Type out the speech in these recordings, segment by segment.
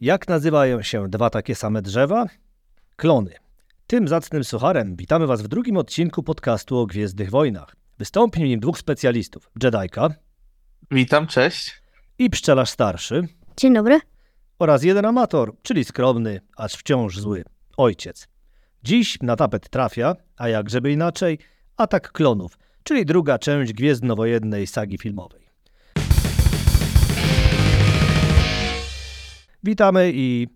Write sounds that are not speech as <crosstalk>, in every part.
Jak nazywają się dwa takie same drzewa? Klony. Tym zacnym sucharem witamy Was w drugim odcinku podcastu o Gwiezdnych Wojnach. Wystąpi w nim dwóch specjalistów. Jedajka Witam, cześć. i pszczelarz starszy Dzień dobry. oraz jeden amator, czyli skromny, acz wciąż zły, ojciec. Dziś na tapet trafia, a jak żeby inaczej, atak klonów, czyli druga część gwiezdnowojennej sagi filmowej. Witamy i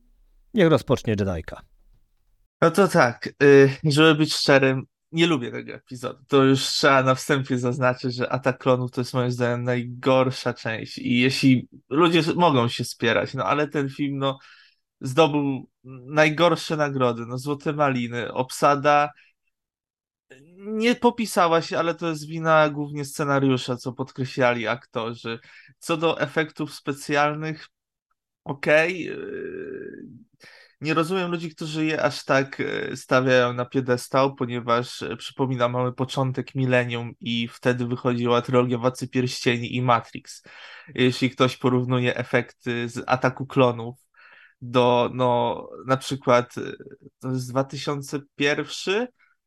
niech rozpocznie Jedajka. No to tak, y, żeby być szczerym, nie lubię tego epizodu. To już trzeba na wstępie zaznaczyć, że Atak Klonów to jest moim zdaniem najgorsza część. I jeśli ludzie mogą się spierać, no ale ten film no, zdobył najgorsze nagrody. No, Złote Maliny, obsada nie popisała się, ale to jest wina głównie scenariusza, co podkreślali aktorzy. Co do efektów specjalnych, okej. yy, Nie rozumiem ludzi, którzy je aż tak e, stawiają na piedestał, ponieważ e, przypominam, mamy początek milenium i wtedy wychodziła trylogia Władcy Pierścieni i Matrix. Jeśli ktoś porównuje efekty z Ataku Klonów do, no, na przykład e, to jest 2001,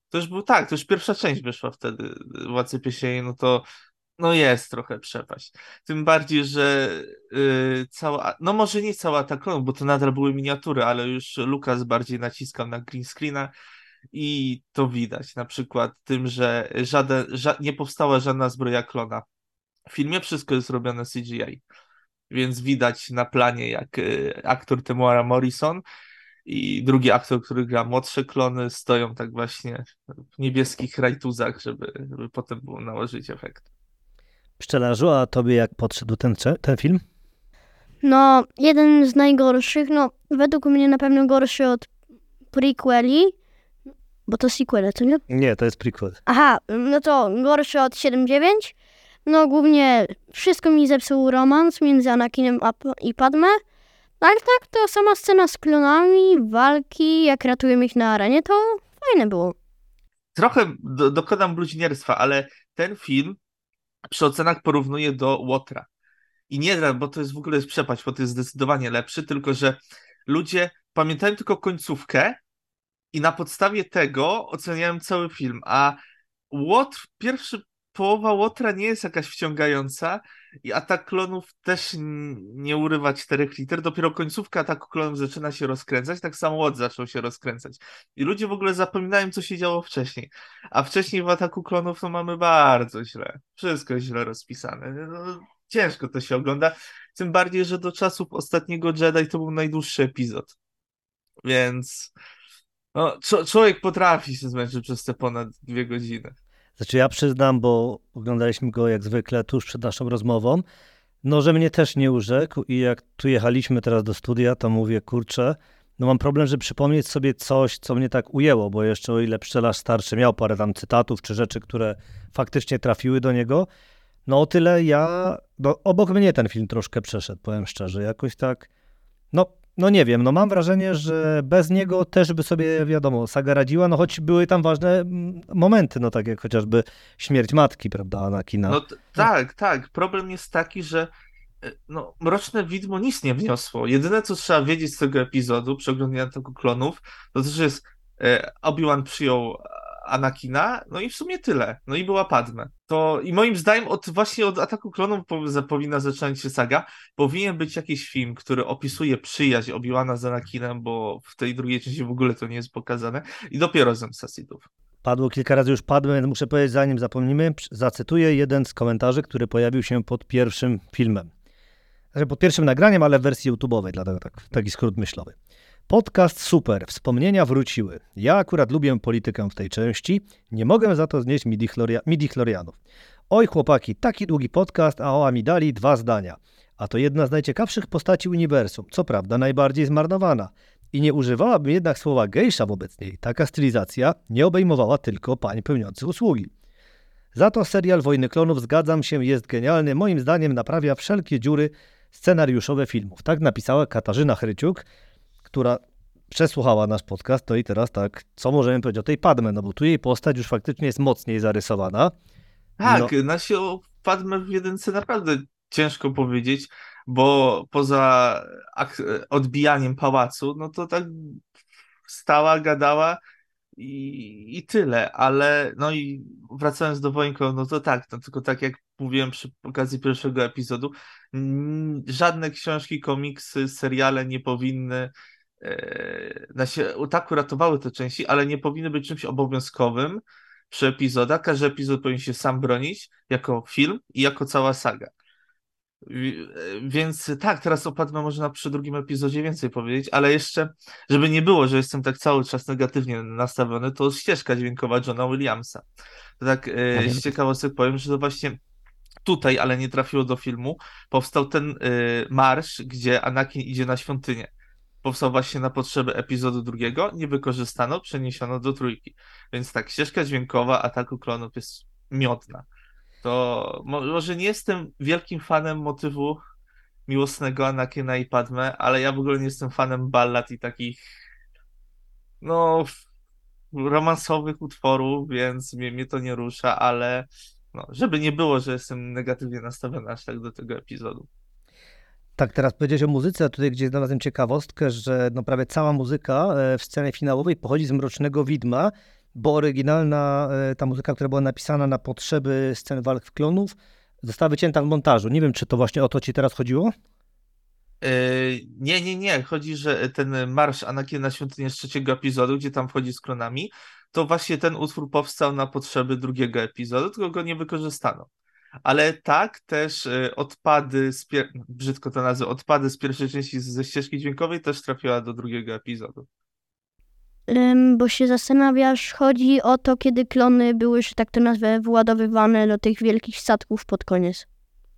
to już był tak, to już pierwsza część wyszła wtedy, Władcy Pierścieni, no to no jest trochę przepaść. Tym bardziej, że y, cała, no może nie cała Klonów, bo to nadal były miniatury, ale już Lucas bardziej naciskał na green screena i to widać na przykład tym, że żaden, ża nie powstała żadna zbroja klona. W filmie wszystko jest robione CGI, więc widać na planie jak y, aktor Temuera Morrison i drugi aktor, który gra młodsze klony, stoją tak właśnie w niebieskich rajtuzach, żeby, żeby potem było nałożyć efekt. Pszczelarzu, a tobie jak podszedł ten, ten film? No, jeden z najgorszych, no, według mnie na pewno gorszy od prequeli, bo to sequele, co nie? Nie, to jest prequel. Aha, no to gorszy od 7-9. No, głównie wszystko mi zepsuł romans między Anakinem i Padme. No, ale tak, to sama scena z klonami, walki, jak ratują ich na arenie, to fajne było. trochę do, dokonam bluźnierstwa, ale ten film przy ocenach porównuje do Łotra. I nie, bo to jest w ogóle jest przepaść, bo to jest zdecydowanie lepszy, tylko że ludzie pamiętają tylko końcówkę i na podstawie tego oceniają cały film, a Łotr, pierwszy połowa Łotra nie jest jakaś wciągająca i Atak Klonów też nie urywa 4 liter, dopiero końcówka Ataku Klonów zaczyna się rozkręcać, tak samo Łot zaczął się rozkręcać. I ludzie w ogóle zapominają, co się działo wcześniej. A wcześniej w Ataku Klonów to mamy bardzo źle. Wszystko jest źle rozpisane. No, ciężko to się ogląda. Tym bardziej, że do czasów ostatniego Jedi to był najdłuższy epizod. Więc no, człowiek potrafi się zmęczyć przez te ponad dwie godziny. Znaczy ja przyznam, bo oglądaliśmy go jak zwykle tuż przed naszą rozmową, no że mnie też nie urzekł i jak tu jechaliśmy teraz do studia, to mówię, kurczę, no mam problem, żeby przypomnieć sobie coś, co mnie tak ujęło, bo jeszcze o ile pszczelarz starszy miał parę tam cytatów czy rzeczy, które faktycznie trafiły do niego, no o tyle ja, no obok mnie ten film troszkę przeszedł, powiem szczerze, jakoś tak, no, no nie wiem, no mam wrażenie, że bez niego też by sobie, wiadomo, saga radziła, no choć były tam ważne mm, momenty, no tak jak chociażby śmierć matki, prawda, Anakina. No tak, tak. Problem jest taki, że e, no, Mroczne Widmo nic nie wniosło. Jedyne, co trzeba wiedzieć z tego epizodu, przy oglądaniu tego klonów, to to, że jest e, Obi-Wan przyjął Anakina, no i w sumie tyle. No i była Padme. To i moim zdaniem od właśnie od Ataku Klonów powinna zacząć się saga. Powinien być jakiś film, który opisuje przyjaźń Obi-Wana z Anakinem, bo w tej drugiej części w ogóle to nie jest pokazane. I dopiero Zemsta Sithów. Padło kilka razy już więc muszę powiedzieć, zanim zapomnimy, zacytuję jeden z komentarzy, który pojawił się pod pierwszym filmem. Znaczy pod pierwszym nagraniem, ale w wersji YouTube'owej, dlatego tak, taki skrót myślowy. Podcast super, wspomnienia wróciły. Ja akurat lubię politykę w tej części, nie mogę za to znieść midi-chloria- midi-chlorianów. Oj chłopaki, taki długi podcast, a o Amidali dwa zdania. A to jedna z najciekawszych postaci uniwersum, co prawda najbardziej zmarnowana. I nie używałabym jednak słowa gejsza wobec niej. Taka stylizacja nie obejmowała tylko pań pełniących usługi. Za to serial Wojny Klonów, zgadzam się, jest genialny. Moim zdaniem naprawia wszelkie dziury scenariuszowe filmów. Tak napisała Katarzyna Chryciuk, która przesłuchała nasz podcast, to i teraz tak, co możemy powiedzieć o tej Padme, no bo tu jej postać już faktycznie jest mocniej zarysowana. Tak, no. na się o Padme w jedynce naprawdę ciężko powiedzieć, bo poza odbijaniem pałacu, no to tak stała, gadała i, i tyle, ale no i wracając do Wońko, no to tak, no tylko tak jak mówiłem przy okazji pierwszego epizodu, żadne książki, komiksy, seriale nie powinny e, na się, tak uratowały te części, ale nie powinny być czymś obowiązkowym przy epizodach. Każdy epizod powinien się sam bronić jako film i jako cała saga. E, Więc tak, teraz opadnę można przy drugim epizodzie więcej powiedzieć, ale jeszcze, żeby nie było, że jestem tak cały czas negatywnie nastawiony, to ścieżka dźwiękowa Johna Williamsa. To tak e, wiem. z ciekawostek powiem, że to właśnie tutaj, ale nie trafiło do filmu, powstał ten e, marsz, gdzie Anakin idzie na świątynię. Powstał właśnie na potrzeby epizodu drugiego, nie wykorzystano, przeniesiono do trójki. Więc tak, ścieżka dźwiękowa Ataku Klonów jest miodna to mo- może nie jestem wielkim fanem motywu miłosnego Anakina i Padme, ale ja w ogóle nie jestem fanem ballad i takich no romansowych utworów, więc mnie, mnie to nie rusza, ale no, żeby nie było, że jestem negatywnie nastawiony aż tak do tego epizodu. Tak, teraz powiedziałeś o muzyce, tutaj gdzieś znalazłem ciekawostkę, że no prawie cała muzyka e, w scenie finałowej pochodzi z Mrocznego Widma, bo oryginalna e, ta muzyka, która była napisana na potrzeby scen walk w klonów, została wycięta w montażu. Nie wiem, czy to właśnie o to ci teraz chodziło? Yy, nie, nie, nie. Chodzi, że ten marsz Anakina na świątynię z trzeciego epizodu, gdzie tam wchodzi z klonami, to właśnie ten utwór powstał na potrzeby drugiego epizodu, tylko go nie wykorzystano. Ale tak też y, odpady, z pier... brzydko to nazwę, odpady z pierwszej części ze ścieżki dźwiękowej też trafiła do drugiego epizodu. Bo się zastanawiasz, chodzi o to, kiedy klony były, że tak to nazwę, władowywane do tych wielkich statków pod koniec.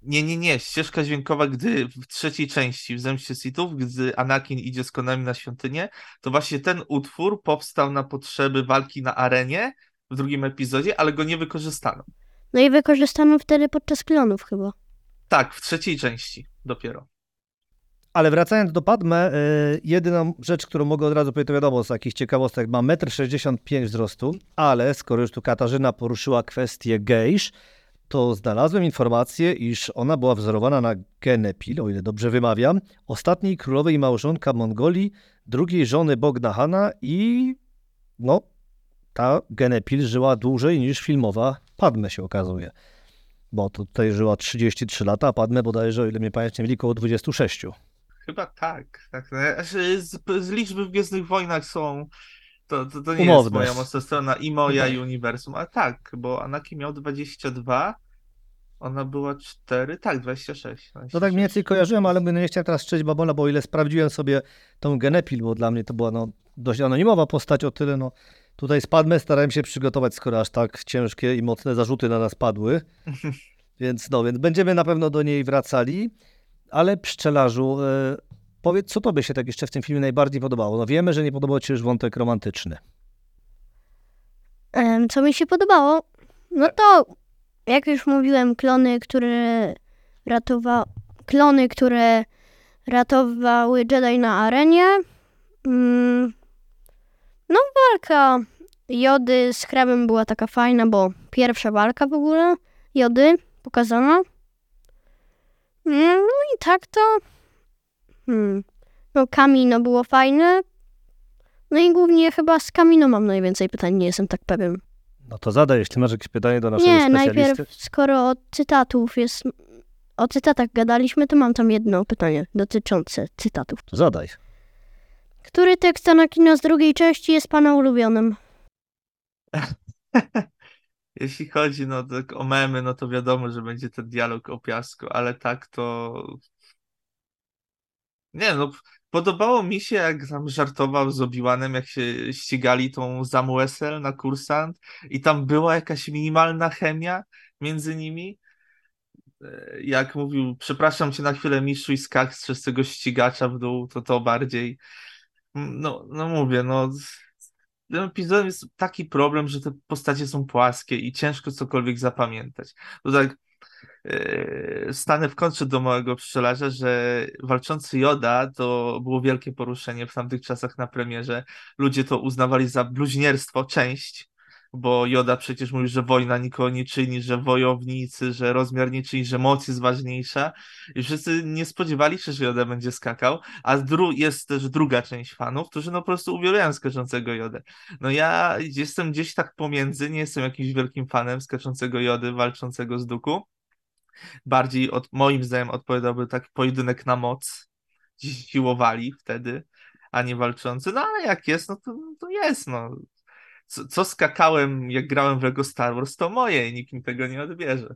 Nie, nie, nie. Ścieżka dźwiękowa, gdy w trzeciej części w Zemście Sithów, gdy Anakin idzie z konami na świątynię, to właśnie ten utwór powstał na potrzeby walki na arenie w drugim epizodzie, ale go nie wykorzystano. No i wykorzystano wtedy podczas klonów chyba. Tak, w trzeciej części dopiero. Ale wracając do Padme, y, jedyną rzecz, którą mogę od razu powiedzieć, to wiadomo, z takich ciekawostek, ma 1,65 m wzrostu, ale skoro już tu Katarzyna poruszyła kwestię gejsz, to znalazłem informację, iż ona była wzorowana na Genepil, o ile dobrze wymawiam, ostatniej królowej małżonka Mongolii, drugiej żony Bogna Hana i no, ta Genepil żyła dłużej niż filmowa Padme się okazuje. Bo to tutaj żyła 33 lata, a Padme bodajże, o ile mnie pamięć nie myli, około 26. Chyba tak. tak. No, Z, z liczby w Gwiezdnych Wojnach są. To, to, to nie Umowne. jest moja mocna strona i moja, i uniwersum. Ale tak, bo Anakin miał 22, ona była 4, tak, 26. No tak 26. mniej więcej kojarzyłem, ale nie chciałem teraz szczęść babona, bo o ile sprawdziłem sobie tą Genepil, bo dla mnie to była no, dość anonimowa postać, o tyle no tutaj z Padme starałem się przygotować, skoro aż tak ciężkie i mocne zarzuty na nas padły. <laughs> Więc no, więc będziemy na pewno do niej wracali. Ale pszczelarzu, e, powiedz, co tobie się tak jeszcze w tym filmie najbardziej podobało? No wiemy, że nie podobał ci się już wątek romantyczny. Em, Co mi się podobało? No to, jak już mówiłem, klony, które ratowa... klony, które ratowały Jedi na arenie. Mm, No, walka Jody z Hrabem była taka fajna, bo pierwsza walka w ogóle Jody pokazana. Mm, No i tak to... Hmm. No, Kamino było fajne. No i głównie chyba z Kamino mam najwięcej pytań, nie jestem tak pewien. No to zadaj, jeśli masz jakieś pytanie do naszego Nie, specjalisty. najpierw skoro od cytatów jest... O cytatach gadaliśmy, to mam tam jedno pytanie dotyczące cytatów. To zadaj. Który tekst Anakina z drugiej części jest pana ulubionym? <laughs> Jeśli chodzi no, tak o memy, no to wiadomo, że będzie ten dialog o piasku, ale tak to. Nie no, podobało mi się, jak tam żartował z Obi-Wanem, jak się ścigali tą Zamuesel na kursant i tam była jakaś minimalna chemia między nimi. E, Jak mówił, przepraszam cię na chwilę, mistrzu i skak z tego ścigacza w dół, to to bardziej. No, no mówię, no. Z tym epizodem jest taki problem, że te postacie są płaskie i ciężko cokolwiek zapamiętać. To tak yy, stanę w kontrze do małego pszczelarza, że walczący Joda to było wielkie poruszenie w tamtych czasach na premierze. Ludzie to uznawali za bluźnierstwo, część, bo Joda przecież mówi, że wojna nikogo nie czyni, że wojownicy, że rozmiar nie czyni, że moc jest ważniejsza i wszyscy nie spodziewali się, że Joda będzie skakał, a dru- jest też druga część fanów, którzy no po prostu uwielbiają skaczącego Jodę. No ja jestem gdzieś tak pomiędzy, nie jestem jakimś wielkim fanem skaczącego Jody, walczącego z Duku. Bardziej od, moim zdaniem odpowiadałby taki pojedynek na moc. Siłowali wtedy, a nie walczący. No ale jak jest, no to, to jest, no. Co, co skakałem, jak grałem w Lego Star Wars, to moje i nikt mi tego nie odbierze.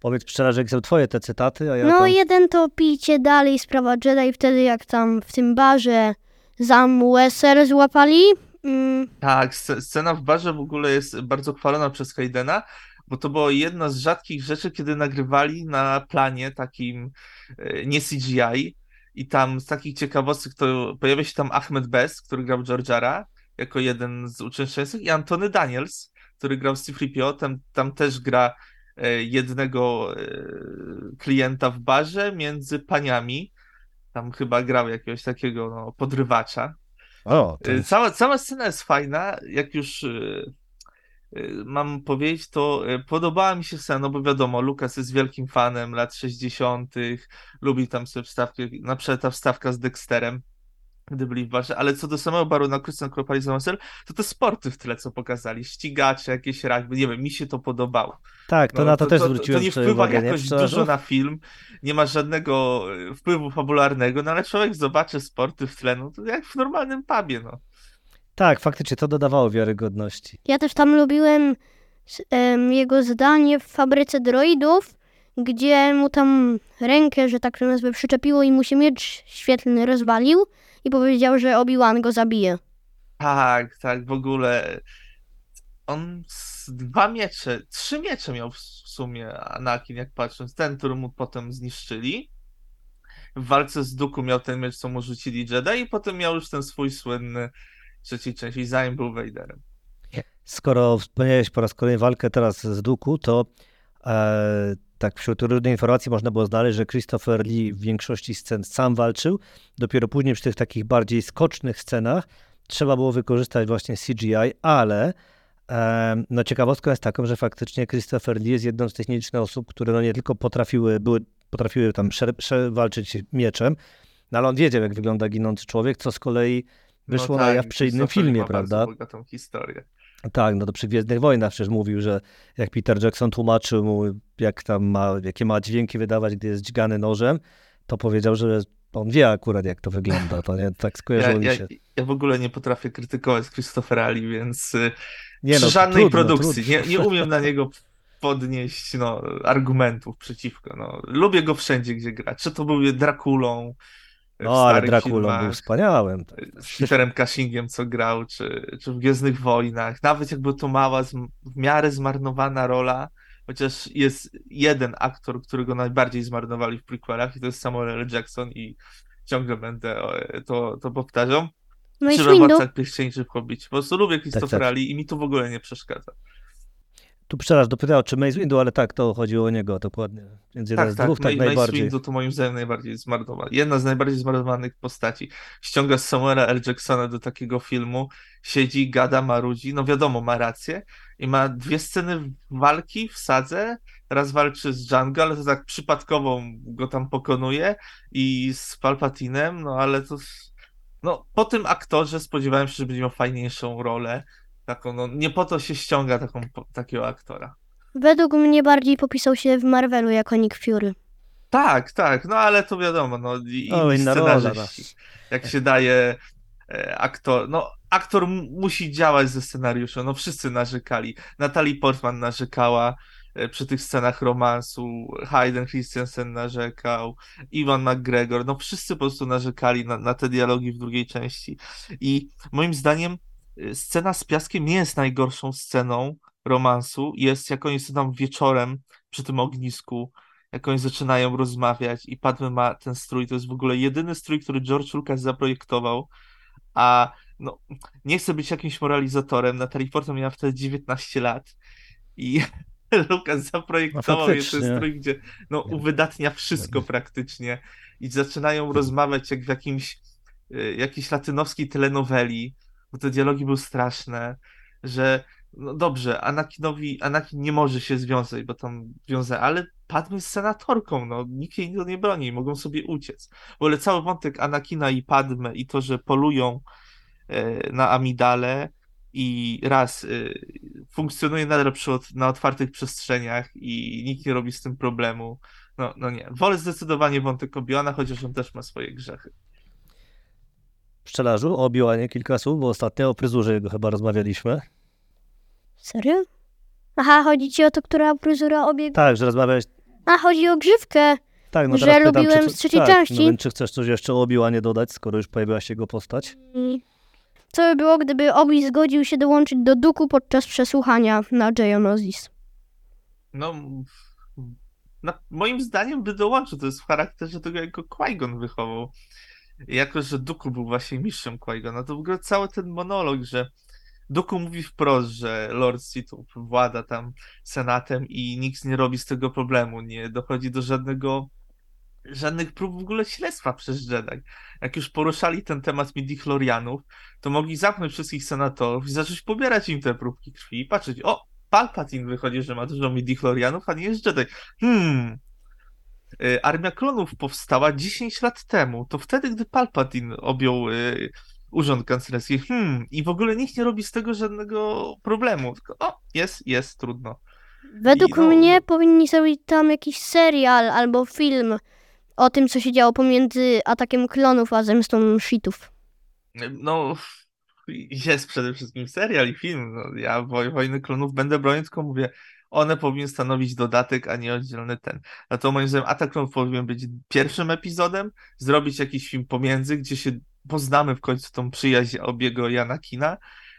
Powiedz szczerze, jak są twoje te cytaty, a ja No tam... jeden to pijcie dalej, sprawa Jedi, wtedy jak tam w tym barze Zam Wesser złapali. Mm, Tak, sc- scena w barze w ogóle jest bardzo chwalona przez Haydena, bo to była jedna z rzadkich rzeczy, kiedy nagrywali na planie takim e, nie CGI i tam z takich ciekawostek to pojawia się tam Ahmed Best, który grał Georgiara jako jeden z uczestniczących i Antony Daniels, który grał C-3PO, tam, tam też gra e, jednego e, klienta w barze między paniami, tam chyba grał jakiegoś takiego no, podrywacza. O, Y, jest... Cała, cała scena jest fajna. Jak już mam powiedzieć, to podobała mi się scena, no bo wiadomo, Lukas jest wielkim fanem lat 60., lubi tam sobie wstawki, na przykład ta wstawka z Dexterem, gdy byli w barze, ale co do samego baru na Christian Kropali Zamasel, to te sporty w tle, co pokazali, ścigacze, jakieś rugby, nie wiem, mi się to podobało. Tak, to No, na to, też to, zwróciłem to nie wpływa uwagę, nie? jakoś Pszczelarzu? dużo na film, nie ma żadnego y, wpływu fabularnego, no ale człowiek zobaczy sporty w tle, no to jak w normalnym pubie, no. Tak, faktycznie, to dodawało wiarygodności. ja też tam lubiłem em, jego zdanie w fabryce droidów, gdzie mu tam rękę, że tak to nazwę, przyczepiło i mu się miecz świetlny rozwalił i powiedział, że Obi-Wan go zabije. Tak, tak, w ogóle on z dwa miecze, trzy miecze miał w sumie Anakin, jak patrząc, ten, który mu potem zniszczyli. W walce z Dooku miał ten miecz, co mu rzucili Jedi i potem miał już ten swój słynny trzeciej części, zanim był Vaderem. Skoro wspomniałeś po raz kolejny walkę teraz z Duku, to e, tak wśród różnych informacji można było znaleźć, że Christopher Lee w większości scen sam walczył. Dopiero później przy tych takich bardziej skocznych scenach trzeba było wykorzystać właśnie CGI, ale e, no ciekawostką jest taką, że faktycznie Christopher Lee jest jedną z tych nielicznych osób, które no nie tylko potrafiły, były, potrafiły tam prze, walczyć mieczem, no ale on wiedział, jak wygląda ginący człowiek, co z kolei wyszło no na tak, jaw przy innym Christopher filmie, ma bardzo prawda? bogatą historię. Tak, no to przy Gwiezdnych Wojnach przecież mówił, że jak Peter Jackson tłumaczył mu, jak tam ma, jakie ma dźwięki wydawać, gdy jest dźgany nożem, to powiedział, że on wie akurat, jak to wygląda. To nie, tak Ja, skojarzyło mi ja, się. ja w ogóle nie potrafię krytykować Christophera Lee, więc y, Nie, przy no, żadnej trudno, produkcji trudno. Nie, nie umiem na niego podnieść no, argumentów przeciwko. No. Lubię go wszędzie, gdzie gra. Czy to był Drakulą No, ale filmach, był wspaniałym. z Peterem Cushingiem, co grał, czy, czy w Gwiezdnych Wojnach. Nawet jakby to mała, w miarę zmarnowana rola, chociaż jest jeden aktor, którego najbardziej zmarnowali w prequelach i to jest Samuel L. Jackson i ciągle będę to, to powtarzam. No i Czy. Władcach Pierścieni w Hobbicie. Po prostu lubię Christophera tak. Lee i mi to w ogóle nie przeszkadza. Tu przepraszam, dopytał, czy Mace Windu, ale tak, to chodziło o niego dokładnie. Więc jeden Tak, z tak, dwóch, tak Mace najbardziej. Windu to moim zdaniem najbardziej zmarnowana. Jedna z najbardziej zmarnowanych postaci. Ściąga Samuela L. Jacksona do takiego filmu, siedzi, gada, marudzi, no wiadomo, ma rację i ma dwie sceny walki w sadze, raz walczy z Django, ale to tak przypadkowo go tam pokonuje i z Palpatinem, no ale to no po tym aktorze spodziewałem się, że będzie miał fajniejszą rolę, taką, no nie po to się ściąga taką, takiego aktora. Według mnie bardziej popisał się w Marvelu jako Nick Fury. Tak, tak, no ale to wiadomo, no i O, scenarzyści. Jak się daje e, aktor, no aktor m- musi działać ze scenariuszem, no wszyscy narzekali. Natalie Portman narzekała e, przy tych scenach romansu, Hayden Christensen narzekał, Iwan McGregor, no wszyscy po prostu narzekali na, na te dialogi w drugiej części. I moim zdaniem scena z piaskiem nie jest najgorszą sceną romansu, jest jak oni są tam wieczorem przy tym ognisku, jak oni zaczynają rozmawiać i Padme ma ten strój, to jest w ogóle jedyny strój, który George Lucas zaprojektował, a no, nie chcę być jakimś moralizatorem, Natalie Portman miała wtedy 19 lat i <laughs> Lucas zaprojektował faktycznie. strój, gdzie no, uwydatnia wszystko praktycznie. I zaczynają rozmawiać jak w jakimś y, jakiejś latynowskiej telenoweli, bo te dialogi były straszne. że no dobrze, Anakinowi, Anakin nie może się związać, bo tam wiąże, ale Padme jest senatorką, no nikt jej nie broni, mogą sobie uciec. W ogóle cały wątek Anakina i Padme i to, że polują e, na Amidale i raz e, funkcjonuje nadal przy, na otwartych przestrzeniach i nikt nie robi z tym problemu. No, no nie. Wolę zdecydowanie wątek Obiona, chociaż on też ma swoje grzechy. Pszczelarzu, o Obi-Wanie kilka słów, bo ostatnio o fryzurze jego chyba rozmawialiśmy. Serio? Aha, chodzi ci o to, która fryzura obiegła. Tak, że rozmawiałeś... A, chodzi o grzywkę. Tak, no Że teraz pytam, lubiłem czy, z trzeciej tak, części. No więc czy chcesz coś jeszcze o Obi-Wanie dodać, skoro już pojawiła się jego postać? Co by było, gdyby Obi zgodził się dołączyć do Duku podczas przesłuchania na Geonosis? No, na, moim zdaniem by dołączył. To jest w charakterze tego, jak go Qui-Gon wychował. Jako, że Dooku był właśnie mistrzem Qui-Gona, to w ogóle cały ten monolog, że Dooku mówi wprost, że Lord Sithów włada tam senatem i nikt nie robi z tego problemu, nie dochodzi do żadnego żadnych prób w ogóle śledztwa przez Jedi. Jak już poruszali ten temat midichlorianów, to mogli zamknąć wszystkich senatorów i zacząć pobierać im te próbki krwi i patrzeć, o, Palpatine wychodzi, że ma dużo midichlorianów, a nie jest Jedi. Hmm. Y, Armia klonów powstała 10 lat temu. To wtedy, gdy Palpatine objął y, urząd kanclerski. Hmm. I w ogóle nikt nie robi z tego żadnego problemu. Tylko, o, jest, jest, trudno. Według no- mnie powinni zrobić tam jakiś serial albo film o tym, co się działo pomiędzy atakiem klonów a zemstą shitów. No, jest przede wszystkim serial i film. No, ja Woj- Wojny Klonów będę bronił, tylko mówię, one powinny stanowić dodatek, a nie oddzielny ten. A to moim zdaniem Atak Klonów powinien być pierwszym epizodem, zrobić jakiś film pomiędzy, gdzie się poznamy w końcu tą przyjaźń Obiego i Anakina,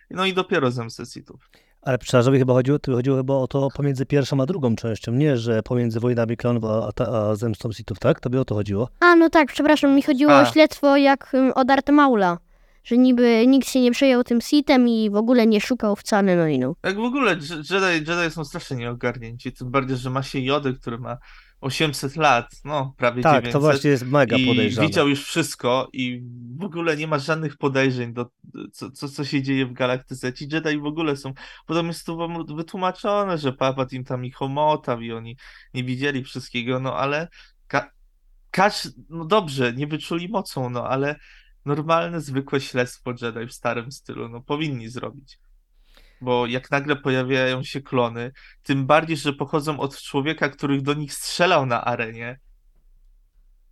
no i dopiero Zemstę Sithów. Ale pszczelarzowi chyba chodziło, chodziło chyba o to pomiędzy pierwszą a drugą częścią, nie, że pomiędzy wojnami klonów a, a, a zemstą Sithów, tak? Tobie o to chodziło? A, no tak, przepraszam, mi chodziło A. o śledztwo jak ym, o Darth Maula. Że niby nikt się nie przejął tym sitem i w ogóle nie szukał wcale, no i no. Jak w ogóle Je- Jedi, Jedi są strasznie nieogarnięci, tym bardziej, że ma się Jodę, który ma 800 lat, no prawie Tak, 900. to właśnie jest mega i podejrzane. widział już wszystko i w ogóle nie ma żadnych podejrzeń do co, co, co się dzieje w galaktyce. Ci Jedi w ogóle są, potem jest tu wam wytłumaczone, że Palpatine tam ich omotał i oni nie widzieli wszystkiego, no ale ka każ, no dobrze, nie wyczuli mocą, no ale normalne, zwykłe śledztwo Jedi w starym stylu, no powinni zrobić. Bo jak nagle pojawiają się klony, tym bardziej, że pochodzą od człowieka, który do nich strzelał na arenie,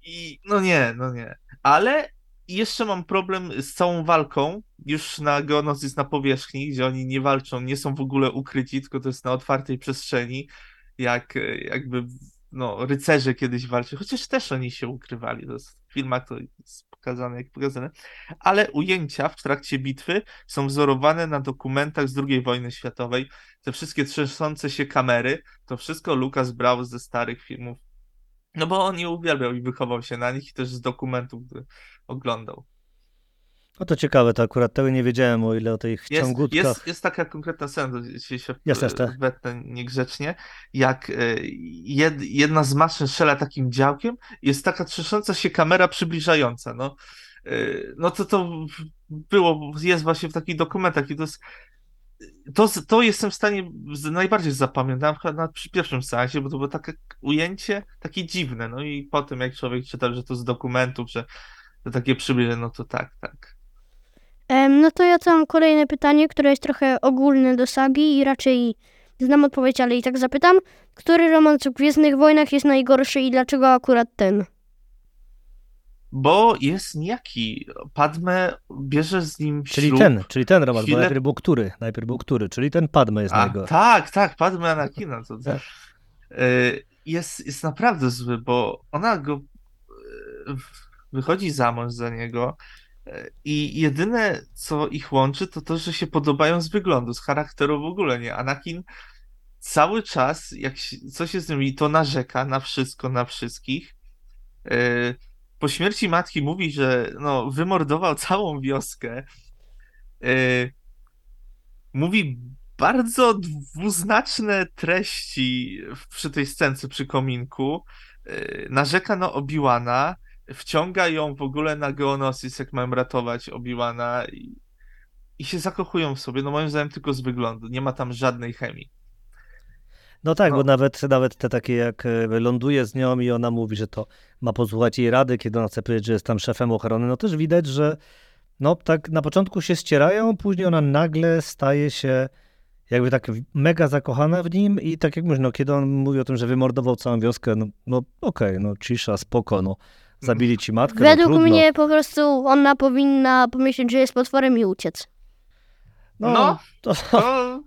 i no nie, no nie. Ale jeszcze mam problem z całą walką, już na Geonosis na powierzchni, gdzie oni nie walczą, nie są w ogóle ukryci, tylko to jest na otwartej przestrzeni, jak jakby no, rycerze kiedyś walczyli, chociaż też oni się ukrywali, to w filmach to jest pokazane jak pokazane, ale ujęcia w trakcie bitwy są wzorowane na dokumentach z II wojny światowej, te wszystkie trzęsące się kamery, to wszystko Lucas brał ze starych filmów no bo on nie uwielbiał i wychował się na nich i też z dokumentów gdy oglądał. No to ciekawe, to akurat tego nie wiedziałem, o ile o tych Jest, ciągutkach. jest, jest taka konkretna scena, to się, Jest, tak. wetnę niegrzecznie, jak e, jed, jedna z maszyn strzela takim działkiem, jest taka trzęsąca się kamera przybliżająca, no. E, No to to było, jest właśnie w takich dokumentach i to jest to, to jestem w stanie najbardziej zapamiętałem chyba na, przy pierwszym seansie, bo to było takie ujęcie, takie dziwne. No i potem jak człowiek czytał, że to z dokumentów, że to takie przybliżenie, no to tak, tak. No to ja tu mam kolejne pytanie, które jest trochę ogólne do sagi i raczej znam odpowiedź, ale i tak zapytam. Który romans w Gwiezdnych Wojnach jest najgorszy i dlaczego akurat ten? Bo jest niejaki. Padme bierze z nim Czyli ślub. ten, czyli ten romans, bo chwilę- najpierw był który? Najpierw był który? Czyli ten Padme jest A, najgorszy. tak, tak, Padme Anakina. To, Tak. Y, jest, jest naprawdę zły, bo ona go y, wychodzi za mąż za niego i jedyne, co ich łączy, to to, że się podobają z wyglądu, z charakteru w ogóle nie. Anakin cały czas, jak się, coś się z nim to narzeka na wszystko, na wszystkich. Y, Po śmierci matki mówi, że no, wymordował <laughs> całą wioskę. Y, Mówi bardzo dwuznaczne treści przy tej scence przy kominku. Yy, Narzeka na Obi-Wana, wciąga ją w ogóle na Geonosis, jak mają ratować Obi-Wana i i się zakochują w sobie, no moim zdaniem tylko z wyglądu, nie ma tam żadnej chemii. No tak, No. bo nawet, nawet te takie jak e, ląduje z nią i ona mówi, że to ma posłuchać jej rady, kiedy ona chce powiedzieć, że jest tam szefem ochrony, no też widać, że no tak na początku się ścierają, później ona nagle staje się jakby tak mega zakochana w nim i tak jak mówisz, no kiedy on mówi o tym, że wymordował całą wioskę, no, no okej, no cisza, spoko, no zabili ci matkę, no Według trudno. mnie po prostu ona powinna pomyśleć, że jest potworem i uciec. No, No. to, To...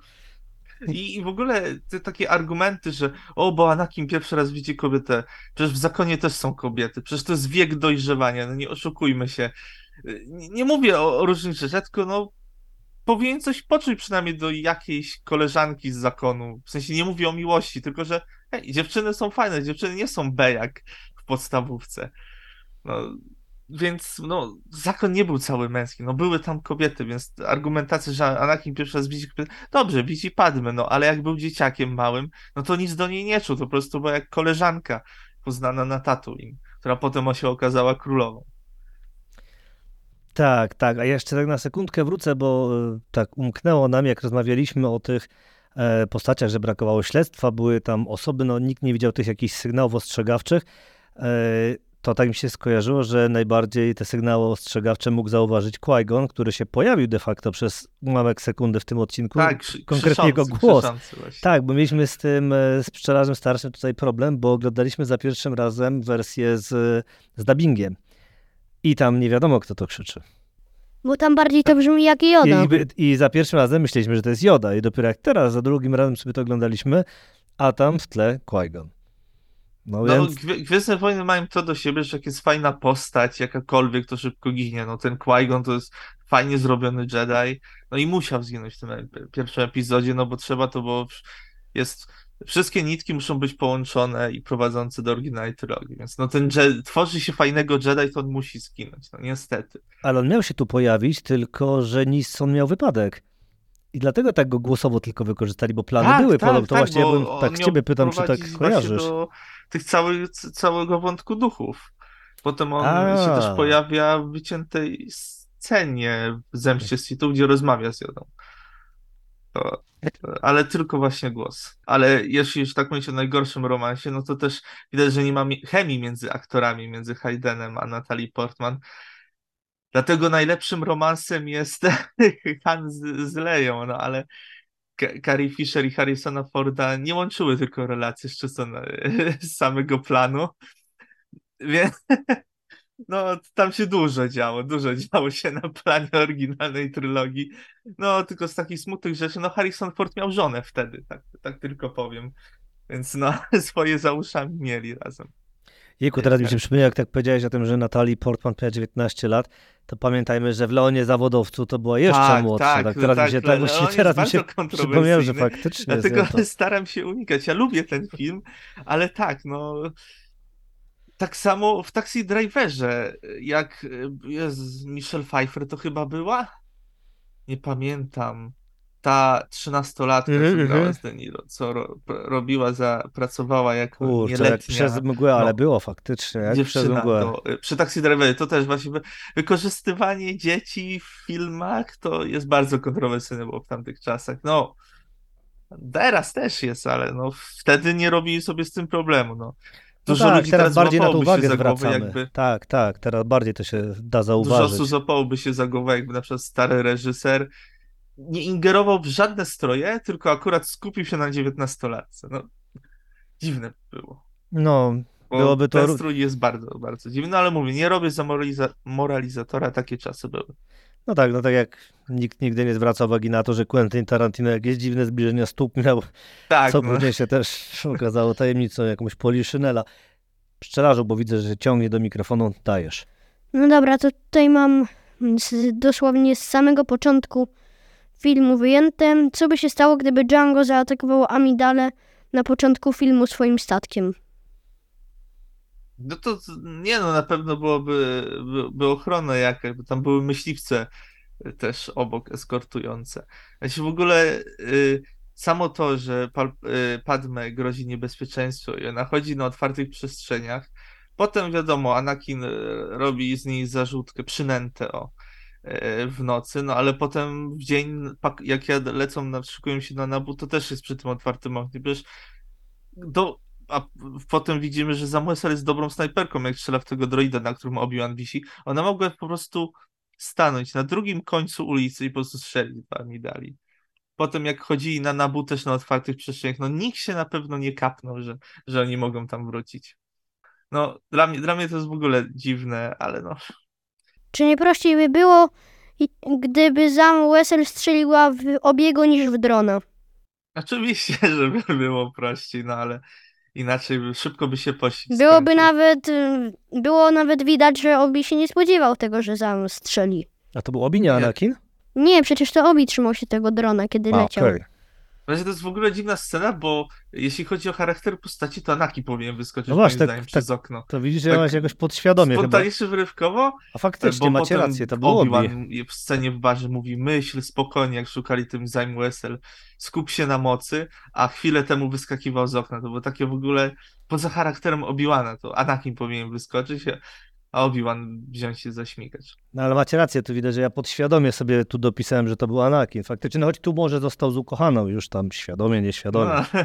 I, I w ogóle te takie argumenty, że o, bo Anakin pierwszy raz widzi kobietę, przecież w zakonie też są kobiety, przecież to jest wiek dojrzewania, no nie oszukujmy się. Nie, nie mówię o, o różnych rzeczach, tylko no powinien coś poczuć przynajmniej do jakiejś koleżanki z zakonu. W sensie nie mówię o miłości, tylko że hej, dziewczyny są fajne, dziewczyny nie są B jak w podstawówce. No, więc no, zakon nie był cały męski, no były tam kobiety, więc argumentacja, że Anakin pierwszy raz widzi kobietę, dobrze, widzi Padmy, no ale jak był dzieciakiem małym, no to nic do niej nie czuł, to po prostu była jak koleżanka poznana na Tatooine, która potem się okazała królową. Tak, tak. A jeszcze tak na sekundkę wrócę, bo e, tak umknęło nam, jak rozmawialiśmy o tych e, postaciach, że brakowało śledztwa, były tam osoby, no nikt nie widział tych jakichś sygnałów ostrzegawczych. To tak mi się skojarzyło, że najbardziej te sygnały ostrzegawcze mógł zauważyć Qui-Gon, który się pojawił de facto przez ułamek sekundy w tym odcinku. Tak, konkretnie jego głos. Tak, bo mieliśmy z tym, e, z pszczelarzem starszym tutaj problem, bo oglądaliśmy za pierwszym razem wersję z, z dubbingiem. I tam nie wiadomo, kto to krzyczy. Bo tam bardziej to brzmi jak I, Joda. i, I za pierwszym razem myśleliśmy, że to jest Joda. I dopiero jak teraz, za drugim razem sobie to oglądaliśmy, a tam w tle Qui-Gon. No, No, więc Gwie- Gwiezdne Wojny mają to do siebie, że jak jest fajna postać, jakakolwiek, to szybko ginie. No ten Qui-Gon to jest fajnie zrobiony Jedi, no i musiał zginąć w tym pierwszym epizodzie, no bo trzeba to, bo jest... Wszystkie nitki muszą być połączone i prowadzące do oryginalnej trylogii, więc no ten Je- tworzy się fajnego Jedi, to on musi zginąć, no niestety. ale on miał się tu pojawić, tylko że Nisson miał wypadek. I dlatego tak go głosowo tylko wykorzystali, bo plany Tak, były tak, podobne. To tak, właśnie ja on tak ciebie pytam, czy tak kojarzysz. do tych cały, całego wątku duchów. Potem on A. się też pojawia w wyciętej scenie w Zemście Sithów, gdzie rozmawia z Jodą. To, ale tylko właśnie głos. Ale jeśli już tak mówić o najgorszym romansie, no to też widać, że nie ma mi- chemii między aktorami, między Haydenem a Natalie Portman. Dlatego najlepszym romansem jest <laughs> Han z, z Leją, no ale Carrie Fisher i Harrisona Forda nie łączyły tylko relacje szczycone <laughs> z samego planu. Więc <laughs> no, tam się dużo działo, dużo działo się na planie oryginalnej trylogii. No, tylko z takich smutnych rzeczy, no Harrison Ford miał żonę wtedy, tak, tak tylko powiem. Więc no, <laughs> swoje za uszami mieli razem. Jejku, teraz mi się przypomniał, jak tak powiedziałeś o tym, że Natalie Portman miała 19 lat, to pamiętajmy, że w Leonie Zawodowcu to była jeszcze Tak, młodsza. tak, Tak, teraz tak, mi się, tak, jest teraz mi się bardzo przypomniał, że faktycznie Dlatego jest to. <laughs> staram się unikać. Ja lubię ten film, ale tak, no. Tak samo w Taxi Driverze, jak jest Michelle Pfeiffer to chyba była? Nie pamiętam. Ta trzynastolatka, Mhm, co grała mhm. z De Niro, co ro, robiła za, pracowała jako Kurczę, jak nieletnia przez mgłę, ale no, było faktycznie, jak przez dziewczyna. mgłę. To, przy Taxi to też właśnie wy- wykorzystywanie dzieci w filmach to jest bardzo kontrowersyjne było w tamtych czasach. No, teraz też jest, ale no wtedy nie robili sobie z tym problemu, no. No Dużo tak, ludzi teraz bardziej na to uwagę za głowę, zwracamy. jakby Tak, tak, teraz bardziej to się da Dużo zauważyć. osób złapałoby się za głowę, jakby na przykład stary reżyser nie ingerował w żadne stroje, tylko akurat skupił się na dziewiętnastolatce. No, dziwne by było. No, Bo Byłoby to ten ró- strój jest bardzo, bardzo dziwny, ale mówię, nie robię za moraliza- moralizatora, takie czasy były. no tak, no tak jak nikt nigdy nie zwraca uwagi na to, że Quentin Tarantino jakieś dziwne zbliżenia stóp miał, Tak, co no. później się też <laughs> okazało tajemnicą jakąś Poliszynela. Pszczelarzu, bo widzę, że ciągnie do mikrofonu, dajesz. No dobra, to tutaj mam z, dosłownie z samego początku filmu wyjęte. Co by się stało, gdyby Django zaatakował Amidale na początku filmu swoim statkiem? No to nie no, na pewno byłoby by, by ochrona jakaś, bo tam były myśliwce też obok eskortujące. Znaczy w ogóle y, samo to, że Pal, y, Padme grozi niebezpieczeństwo i ona chodzi na otwartych przestrzeniach, potem wiadomo, Anakin y, robi z niej zarzutkę, przynętę o, w nocy, no ale potem w dzień, jak ja lecą, na, szykują się na Nabu, to też jest przy tym otwartym oknie, przecież do, a potem widzimy, że Samuel jest dobrą snajperką, jak strzela w tego droida, na którym Obi-Wan wisi. Ona mogła po prostu stanąć na drugim końcu ulicy i po prostu strzelić dwa dali. Potem jak chodzili na Nabu też na otwartych przestrzeniach, no nikt się na pewno nie kapnął, że, że oni mogą tam wrócić. No, dla mnie, dla mnie to jest w ogóle dziwne, ale no, Czy nie prościej by było, gdyby Zam Wessel strzeliła w obiego niż w drona? oczywiście, <laughs> żeby było prościej, no ale inaczej szybko by się pościg Byłoby nawet, y, było nawet widać, że Obi się nie spodziewał tego, że Zam strzeli. A to był Obi, nie Nie. Anakin? Nie, przecież to Obi trzymał się tego drona, kiedy A, leciał. okej. Właśnie to jest w ogóle dziwna scena, bo jeśli chodzi o charakter postaci, to Anaki powinien wyskoczyć No właśnie, moim tak- zdaniem tak przez okno. To widzisz, że Tak miałeś jakoś podświadomie chyba. Spontanicznie wyrywkowo, A faktycznie macie rację, to było w scenie w barze mówi myśl spokojnie, jak szukali tym Zaim Wessel, skup się na mocy, a chwilę temu wyskakiwał z okna. To było takie w ogóle poza charakterem Obi-Wana, to Anakin powinien wyskoczyć, a Obi-Wan wziąć się zaśmigać. No ale macie rację, tu widać, że ja podświadomie sobie tu dopisałem, że to był Anakin. Faktycznie, no choć tu może został z ukochaną już tam świadomie, nieświadomie. No,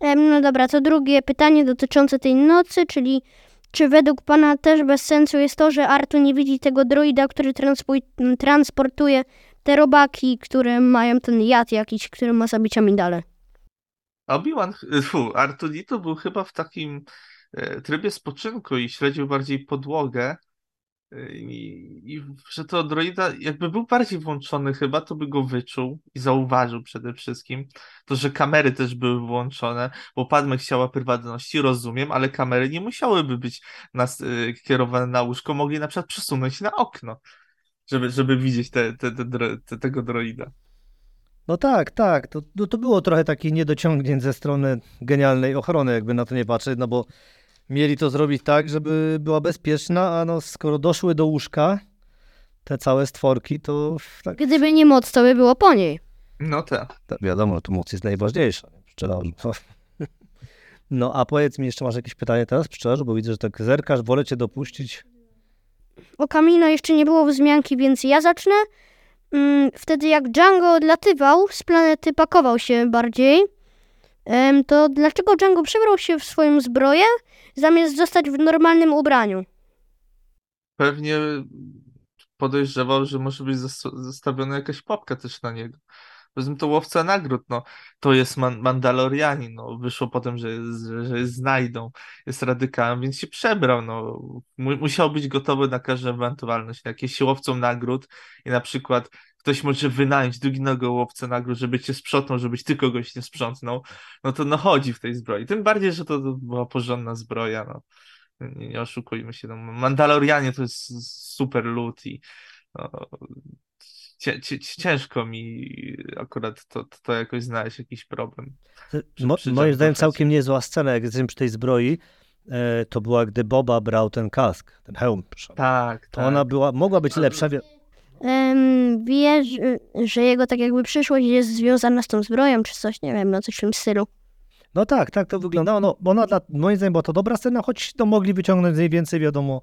<laughs> No dobra, to drugie pytanie dotyczące tej nocy, czyli czy według pana też bez sensu jest to, że Artu nie widzi tego droida, który transpo- transportuje te robaki, które mają ten jad jakiś, który ma zabić amidale? Obi-Wan, fu, Artuditu był chyba w takim trybie spoczynku i śledził bardziej podłogę. E, I, I że to droida, jakby był bardziej włączony chyba, to by go wyczuł i zauważył przede wszystkim. To, że kamery też były włączone, bo Padme chciała prywatności, rozumiem, ale kamery nie musiałyby być nas, e, kierowane na łóżko, mogli na przykład przesunąć na okno, żeby, żeby widzieć te, te, te, te, tego droida. No tak, tak. To, no to było trochę takich niedociągnięć ze strony genialnej ochrony, jakby na to nie patrzeć, no bo mieli to zrobić tak, żeby była bezpieczna, a no skoro doszły do łóżka te całe stworki, to tak, Gdyby nie moc, to by było po niej. No tak. tak wiadomo, tu moc jest najważniejsza. Pszczelarzu. <laughs> No a powiedz mi, jeszcze masz jakieś pytanie teraz, pszczelarzu, bo widzę, że tak zerkasz, wolę cię dopuścić. O Kamino jeszcze nie było wzmianki, więc ja zacznę. Mm, Wtedy jak Django odlatywał z planety, pakował się bardziej, to dlaczego Django przebrał się w swoją zbroję, zamiast zostać w normalnym ubraniu? pewnie podejrzewał, że może być zastawiona jakaś papka też na niego. Tym to łowca nagród, no. To jest man Mandalorianin, no. Wyszło potem, że że, jest znajdą, jest radykałem, więc się przebrał, no. Mu musiał być gotowy na każdą ewentualność. Jak jest łowcą nagród i na przykład ktoś może wynająć drugiego łowcę nagród, żeby cię sprzątnął, żebyś ty kogoś nie sprzątnął, no to no chodzi w tej zbroi. Tym bardziej, że to była porządna zbroja, no. Nie, nie oszukujmy się. No, Mandalorianie to jest super lud i no, ciężko mi akurat to, to, to jakoś znaleźć jakiś problem. Mo, przy moim zdaniem całkiem niezła scena, jak jesteśmy przy tej zbroi, e, to była, gdy Boba brał ten kask, ten hełm. Tak, To tak. ona była, mogła być lepsza. Wie... Wie, że, że jego tak jakby przyszłość jest związana z tą zbroją, czy coś, nie wiem, no coś w tym stylu. No tak, tak to wyglądało. No, bo ona dla, moim zdaniem była to dobra scena, choć to mogli wyciągnąć z niej więcej, wiadomo,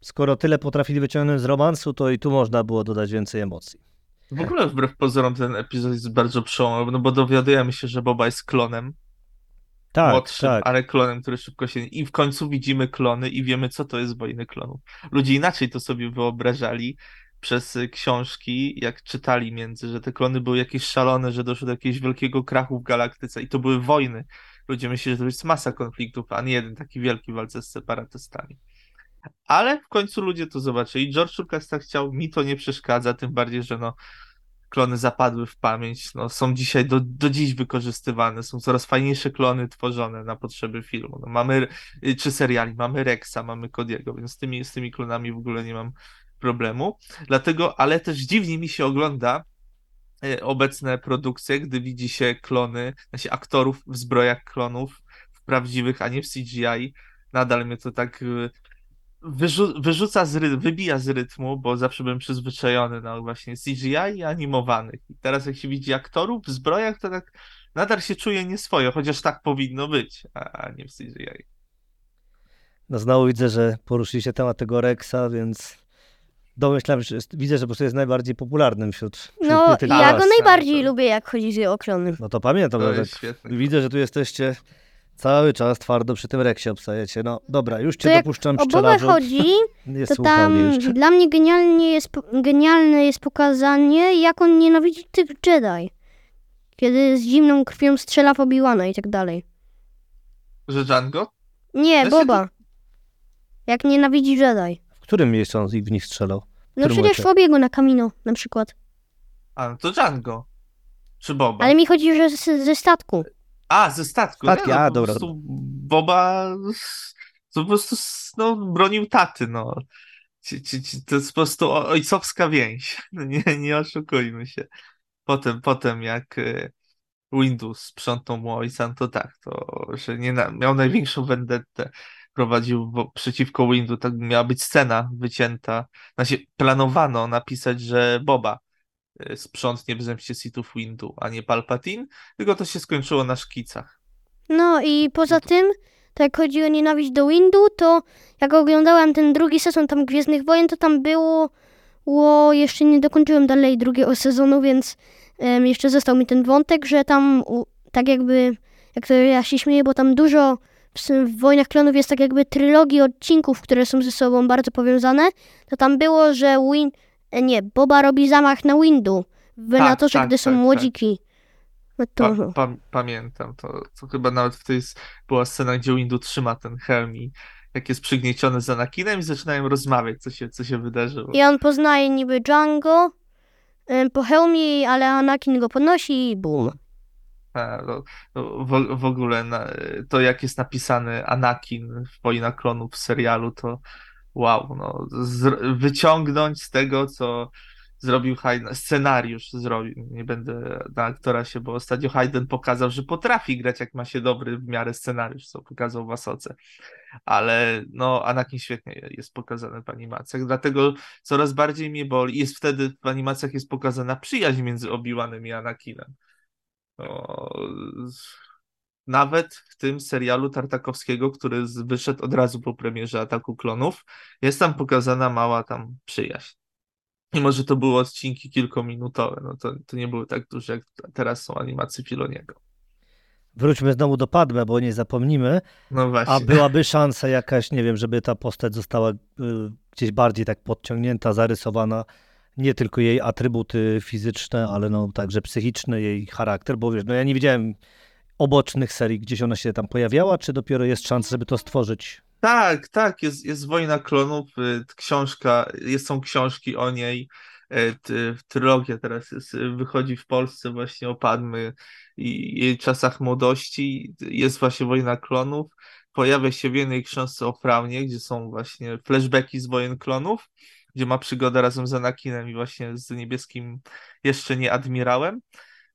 skoro tyle potrafili wyciągnąć z romansu, to i tu można było dodać więcej emocji. W ogóle wbrew pozorom ten epizod jest bardzo przełomowy, no bo dowiadujemy się, że Boba jest klonem, Tak, młodszym, tak. ale klonem, który szybko się... I w końcu widzimy klony i wiemy, co to jest wojny klonów. Ludzie inaczej to sobie wyobrażali przez y, książki, jak czytali między, że te klony były jakieś szalone, że doszło do jakiegoś wielkiego krachu w galaktyce i to były wojny. Ludzie myśleli, że to jest masa konfliktów, a nie jeden taki wielki walce z separatystami. Ale w końcu ludzie to zobaczyli. George Lucas tak chciał, mi to nie przeszkadza, tym bardziej, że no klony zapadły w pamięć, no, są dzisiaj do, do dziś wykorzystywane, są coraz fajniejsze klony tworzone na potrzeby filmu. No, mamy, y, czy seriali, mamy Rexa, mamy Cody'ego, więc z tymi, z tymi klonami w ogóle nie mam problemu. Dlatego, ale też dziwnie mi się ogląda y, obecne produkcje, gdy widzi się klony, znaczy aktorów w zbrojach klonów, w prawdziwych, a nie w CGI. Nadal mnie to tak y, wyrzu wyrzuca z ry- wybija z rytmu, bo zawsze byłem przyzwyczajony na właśnie CGI i animowanych. I teraz jak się widzi aktorów w zbrojach, to tak nadal się czuje nieswojo, chociaż tak powinno być, a nie w CGI. No znowu widzę, że poruszyliście temat tego Rexa, więc domyślam, że jest, widzę, że po prostu jest najbardziej popularnym wśród, wśród No, ja nas, go tak, najbardziej to- lubię, jak chodzi o klony. No to pamiętam, To no, jest tak, widzę, że tu jesteście cały czas twardo przy tym reksie obstajecie. No dobra, już cię To jak dopuszczam O Bobę pszczelarzu. chodzi, <laughs> Nie to tam jeszcze. dla mnie genialnie jest, genialne jest pokazanie, jak on nienawidzi tych Jedi. Kiedy z zimną krwią strzela w Obi-Wana i tak dalej. Że Django? Nie, Boba. Jak nienawidzi Jedi. Którym miejscu on w nich strzelał? No przecież w obiegu na Kamino na przykład. A, to Django. Czy Boba? Ale mi chodzi, że z, ze statku. A, ze statku. Statki, nie, no, a, po dobra, prostu Boba to po prostu no, bronił taty, no. Ci, ci, ci, to jest po prostu ojcowska więź. <laughs> No Nie, nie oszukujmy się. Potem, potem jak e, Windows sprzątnął mu ojca, no to tak, to, że nie na, miał największą vendettę, prowadził wo- przeciwko Windu, tak miała być scena wycięta. Znaczy, planowano napisać, że Boba e, sprzątnie w zemście Sithów Windu, a nie Palpatine, tylko to się skończyło na szkicach. No i poza tym, to jak chodzi o nienawiść do Windu, to jak oglądałem ten drugi sezon tam Gwiezdnych Wojen, to tam było, było jeszcze nie dokończyłem dalej drugiego sezonu, więc em, jeszcze został mi ten wątek, że tam u, tak jakby, jak to ja się śmieję, bo tam dużo w, Wojnach Klonów jest tak jakby trylogii odcinków, które są ze sobą bardzo powiązane, to tam było, że Win, e, nie, Boba robi zamach na Windu w Venatorze, tak, gdy są tak, tak. młodziki. No to, Pa, pa, pamiętam, to, to chyba nawet w tej była scena, gdzie Windu trzyma ten helm i jak jest przygnieciony z Anakinem i zaczynają rozmawiać, co się, co się wydarzyło. I on poznaje niby Django po hełmie, ale Anakin go podnosi i bum. No, no, w, w ogóle na, to, jak jest napisany Anakin w Wojna Klonów w serialu, to wow, no, z, wyciągnąć z tego, co zrobił Hayden, scenariusz zrobił, nie będę na aktora się, bo ostatnio Hayden pokazał, że potrafi grać, jak ma się dobry w miarę scenariusz, co pokazał w Asoce, ale no, Anakin świetnie jest pokazany w animacjach, dlatego coraz bardziej mnie boli, jest wtedy w animacjach jest pokazana przyjaźń między Obi-Wanem i Anakinem. Nawet w tym serialu Tartakowskiego, który wyszedł od razu po premierze Ataku Klonów, jest tam pokazana mała tam przyjaźń. Mimo, że to były odcinki kilkuminutowe, no to, to nie były tak duże, jak teraz są animacje Filoniego. Wróćmy znowu do Padme, bo nie zapomnimy. No właśnie. A byłaby szansa jakaś, nie wiem, żeby ta postać została y, gdzieś bardziej tak podciągnięta, zarysowana, nie tylko jej atrybuty fizyczne, ale no także psychiczne, jej charakter, bo wiesz, no ja nie widziałem obocznych serii, gdzieś ona się tam pojawiała, czy dopiero jest szansa, żeby to stworzyć? Tak, tak, jest, jest Wojna Klonów, y, książka, jest, są książki o niej, y, trylogia teraz jest, y, wychodzi w Polsce właśnie o Padmy i jej czasach młodości, jest właśnie Wojna Klonów, pojawia się w jednej książce o Fraunie, gdzie są właśnie flashbacki z Wojen Klonów, gdzie ma przygodę razem z Anakinem i właśnie z niebieskim jeszcze nie admirałem.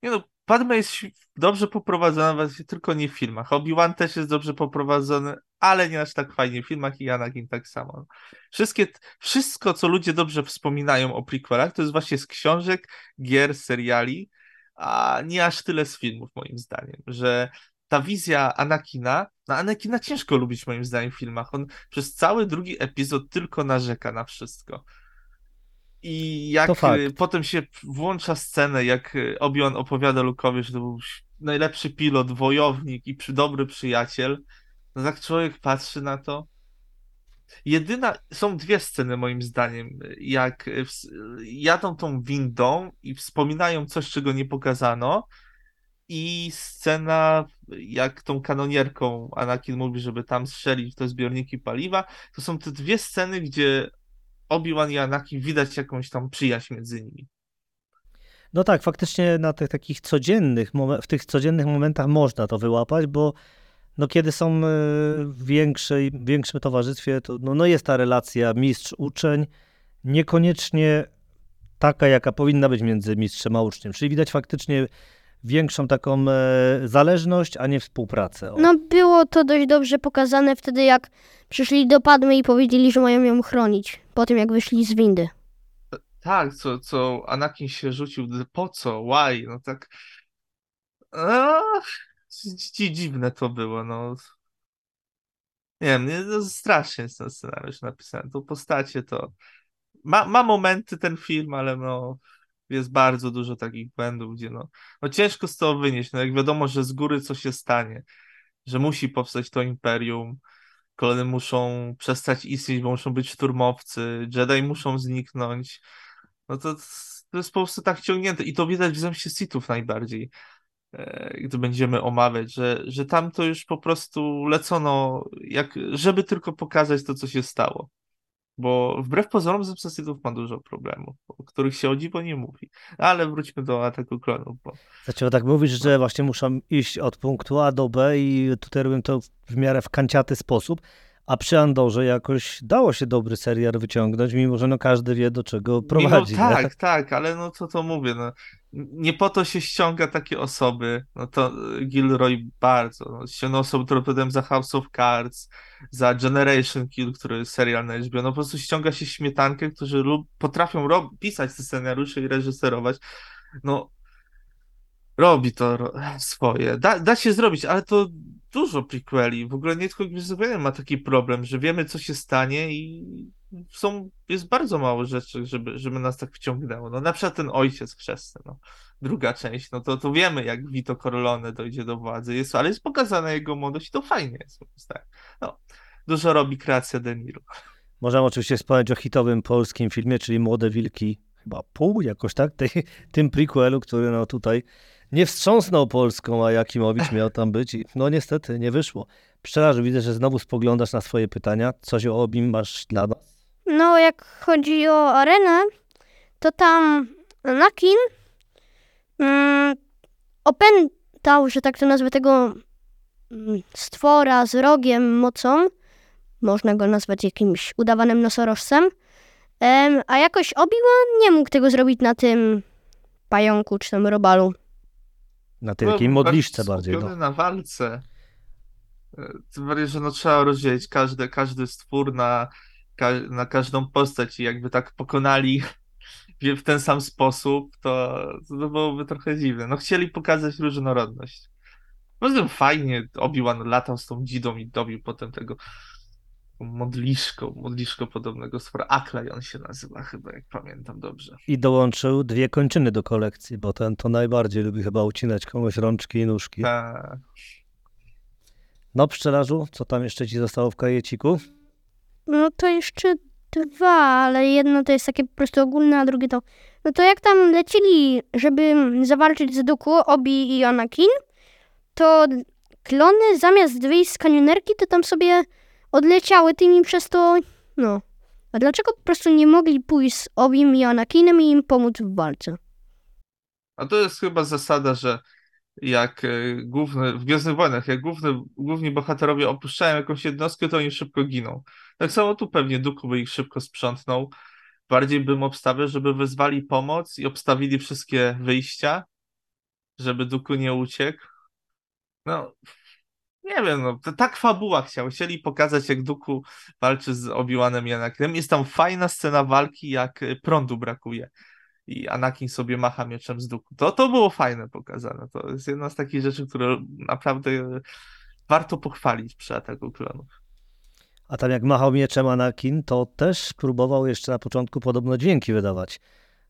Nie no, Padme jest dobrze poprowadzona, tylko nie w filmach. Obi-Wan też jest dobrze poprowadzony, ale nie aż tak fajnie w filmach i Anakin tak samo. Wszystkie, wszystko, co ludzie dobrze wspominają o prequelach, to jest właśnie z książek, gier, seriali, a nie aż tyle z filmów, moim zdaniem, że ta wizja Anakina, no Anakina ciężko lubić moim zdaniem w filmach. On przez cały drugi epizod tylko narzeka na wszystko. I jak y, potem się włącza scenę, jak y, Obi-Wan opowiada Luke'owi, że to był najlepszy pilot, wojownik i przy, dobry przyjaciel, no tak człowiek patrzy na to. Jedyna, są dwie sceny moim zdaniem, jak y, ws- jadą tą windą i wspominają coś, czego nie pokazano i scena, jak tą kanonierką Anakin mówi, żeby tam strzelić w te zbiorniki paliwa, to są te dwie sceny, gdzie Obi-Wan i Anakin widać jakąś tam przyjaźń między nimi. No tak, faktycznie na tych takich codziennych, w tych codziennych momentach można to wyłapać, bo no kiedy są e, w większej, większym towarzystwie, to no, no jest ta relacja mistrz-uczeń, niekoniecznie taka, jaka powinna być między mistrzem a uczniem. Czyli widać faktycznie większą taką e, zależność, a nie współpracę. O. No było to dość dobrze pokazane wtedy, jak przyszli do Padmy i powiedzieli, że mają ją chronić. Po tym, jak wyszli z windy. Tak, co, co Anakin się rzucił, po co, why, no tak. Ach, dzi- dziwne to było, no. Nie wiem, nie, no strasznie jest ten scenariusz napisany. To postacie to ma, ma momenty ten film, ale no jest bardzo dużo takich błędów, gdzie no, no ciężko z tego wynieść. No jak wiadomo, że z góry coś się stanie, że musi powstać to imperium, kolony muszą przestać istnieć, bo muszą być szturmowcy, Jedi muszą zniknąć. No to, to jest po prostu tak ciągnięte i to widać w Zemście Sithów najbardziej, e, gdy będziemy omawiać, że, że tam to już po prostu lecono, jak, żeby tylko pokazać to, co się stało. Bo wbrew pozorom Zemsta Sithów ma dużo problemów, o których się o dziwo nie mówi. Ale wróćmy do ataku klonów, bo Zaczęło tak mówić, że właśnie muszą iść od punktu A do B i tutaj robią to w miarę w kanciaty sposób, a przy Andorze jakoś dało się dobry serial wyciągnąć, mimo że no każdy wie do czego prowadzi. Mimo, nie? tak, tak, ale no co to mówię, no, nie po to się ściąga takie osoby, no to Gilroy bardzo, no, ściągnął osoby, które odpowiadają za House of Cards, za Generation Kill, który jest serial na HBO, no po prostu ściąga się śmietankę, którzy lub potrafią pisać te scenariusze i reżyserować, no robi to swoje, da, da się zrobić, ale to dużo prequeli, w ogóle nie tylko Gwiezdne ma taki problem, że wiemy co się stanie i są, jest bardzo mało rzeczy, żeby, żeby nas tak wciągnęło. No na przykład ten ojciec chrzestny, no. Druga część, no to, to wiemy, jak Vito Corleone dojdzie do władzy, jest, ale jest pokazana jego młodość i to fajnie jest. Tak. No, dużo robi kreacja De Niro. Możemy oczywiście wspomnieć o hitowym polskim filmie, czyli Młode Wilki, chyba pół jakoś tak, tej, tym prequelu, który no tutaj nie wstrząsnął Polską, a Jakimowicz miał tam być i no niestety nie wyszło. Pszczelarzu, widzę, że znowu spoglądasz na swoje pytania. Coś o obim masz dla nas? No, jak chodzi o arenę, to tam Anakin mm, opętał, że tak to nazwę, tego mm, stwora z rogiem, mocą. Można go nazwać jakimś udawanym nosorożcem. Em, a jakoś Obi-Wan nie mógł tego zrobić na tym pająku czy tam robalu. Na tej takiej No, modliszce bardzo bardziej. No. na walce. E, Tym bardziej, że no trzeba rozdzielić każdy, każdy stwór na, na każdą postać i jakby tak pokonali w <laughs> w ten sam sposób, to, to byłoby trochę dziwne. No chcieli pokazać różnorodność. Poza tym fajnie Obi-Wan latał z tą dzidą i dobił potem tego modliszko, modliszko podobnego stwora. Aklaj on się nazywa chyba, jak pamiętam dobrze. I dołączył dwie kończyny do kolekcji, bo ten to najbardziej lubi chyba ucinać komuś rączki i nóżki. Tak. No pszczelarzu, co tam jeszcze ci zostało w kajeciku? No to jeszcze dwa, ale jedno to jest takie po prostu ogólne, a drugie to... No to jak tam lecili, żeby zawalczyć z Duku, Obi i Anakin, to klony zamiast wyjść z kanionerki, to tam sobie odleciały tymi przez to... No. A dlaczego po prostu nie mogli pójść z Obim i Anakinem i im pomóc w walce? A to jest chyba zasada, że jak e, główny, w Gwiezdnych Wojnach, jak główny, główni bohaterowie opuszczają jakąś jednostkę, to oni szybko giną. Tak samo tu pewnie Dooku by ich szybko sprzątnął. Bardziej bym obstawiał, żeby wezwali pomoc i obstawili wszystkie wyjścia, żeby Dooku nie uciekł. No, nie wiem, no, tak fabuła chciał. Chcieli pokazać, jak Dooku walczy z Obi-Wanem i Anakinem. Jest tam fajna scena walki, jak e, prądu brakuje i Anakin sobie macha mieczem z duku. To, to było fajne pokazane. To jest jedna z takich rzeczy, które naprawdę warto pochwalić przy ataku klonów. A tam jak machał mieczem Anakin, to też próbował jeszcze na początku podobno dźwięki wydawać.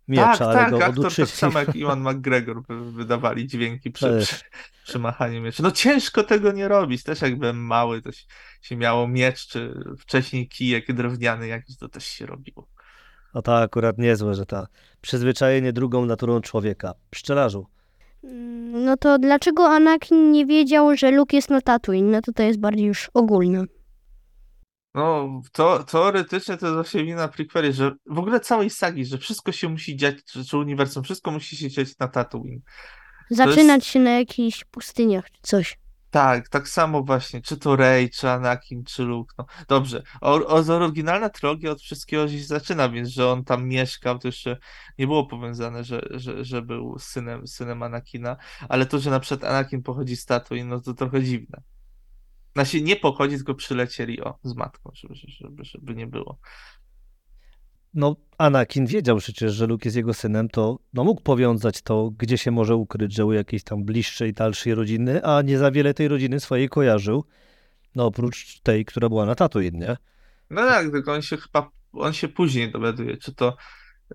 Miecza, tak, ale tak, go aktor oduczyli. tak samo jak Iwan McGregor wy- wydawali dźwięki przy, przy, przy machaniu miecza. No ciężko tego nie robić. Też jak byłem mały, to się, się miało miecz, czy wcześniej kijek drewniany jakiś, to też się robiło. No to akurat niezłe, że ta przyzwyczajenie drugą naturą człowieka. Pszczelarzu, No to dlaczego Anakin nie wiedział, że Luke jest na Tatooine? No to to jest bardziej już ogólne. No, to teoretycznie to jest właśnie wina prequeli, że w ogóle całej sagi, że wszystko się musi dziać, czy, czy uniwersum, wszystko musi się dziać na Tatooine. Zaczynać się na jakichś pustyniach czy coś. Tak, tak samo właśnie, czy to Rey, czy Anakin, czy Luke, no dobrze, o, o, oryginalna trylogia od wszystkiego się zaczyna, więc że on tam mieszkał, to jeszcze nie było powiązane, że, że, że był synem, synem Anakina, ale to, że na przykład Anakin pochodzi z Tatooine, no to trochę dziwne. Znaczy nie pochodzi, tylko przylecieli, o, z matką, żeby, żeby, żeby nie było. no Anakin wiedział przecież, że Luke jest jego synem, to no, mógł powiązać to, gdzie się może ukryć, że u jakiejś tam bliższej, dalszej rodziny, a nie za wiele tej rodziny swojej kojarzył. No oprócz tej, która była na Tatooine, nie? No tak, tylko on się chyba on się później dowiaduje, czy to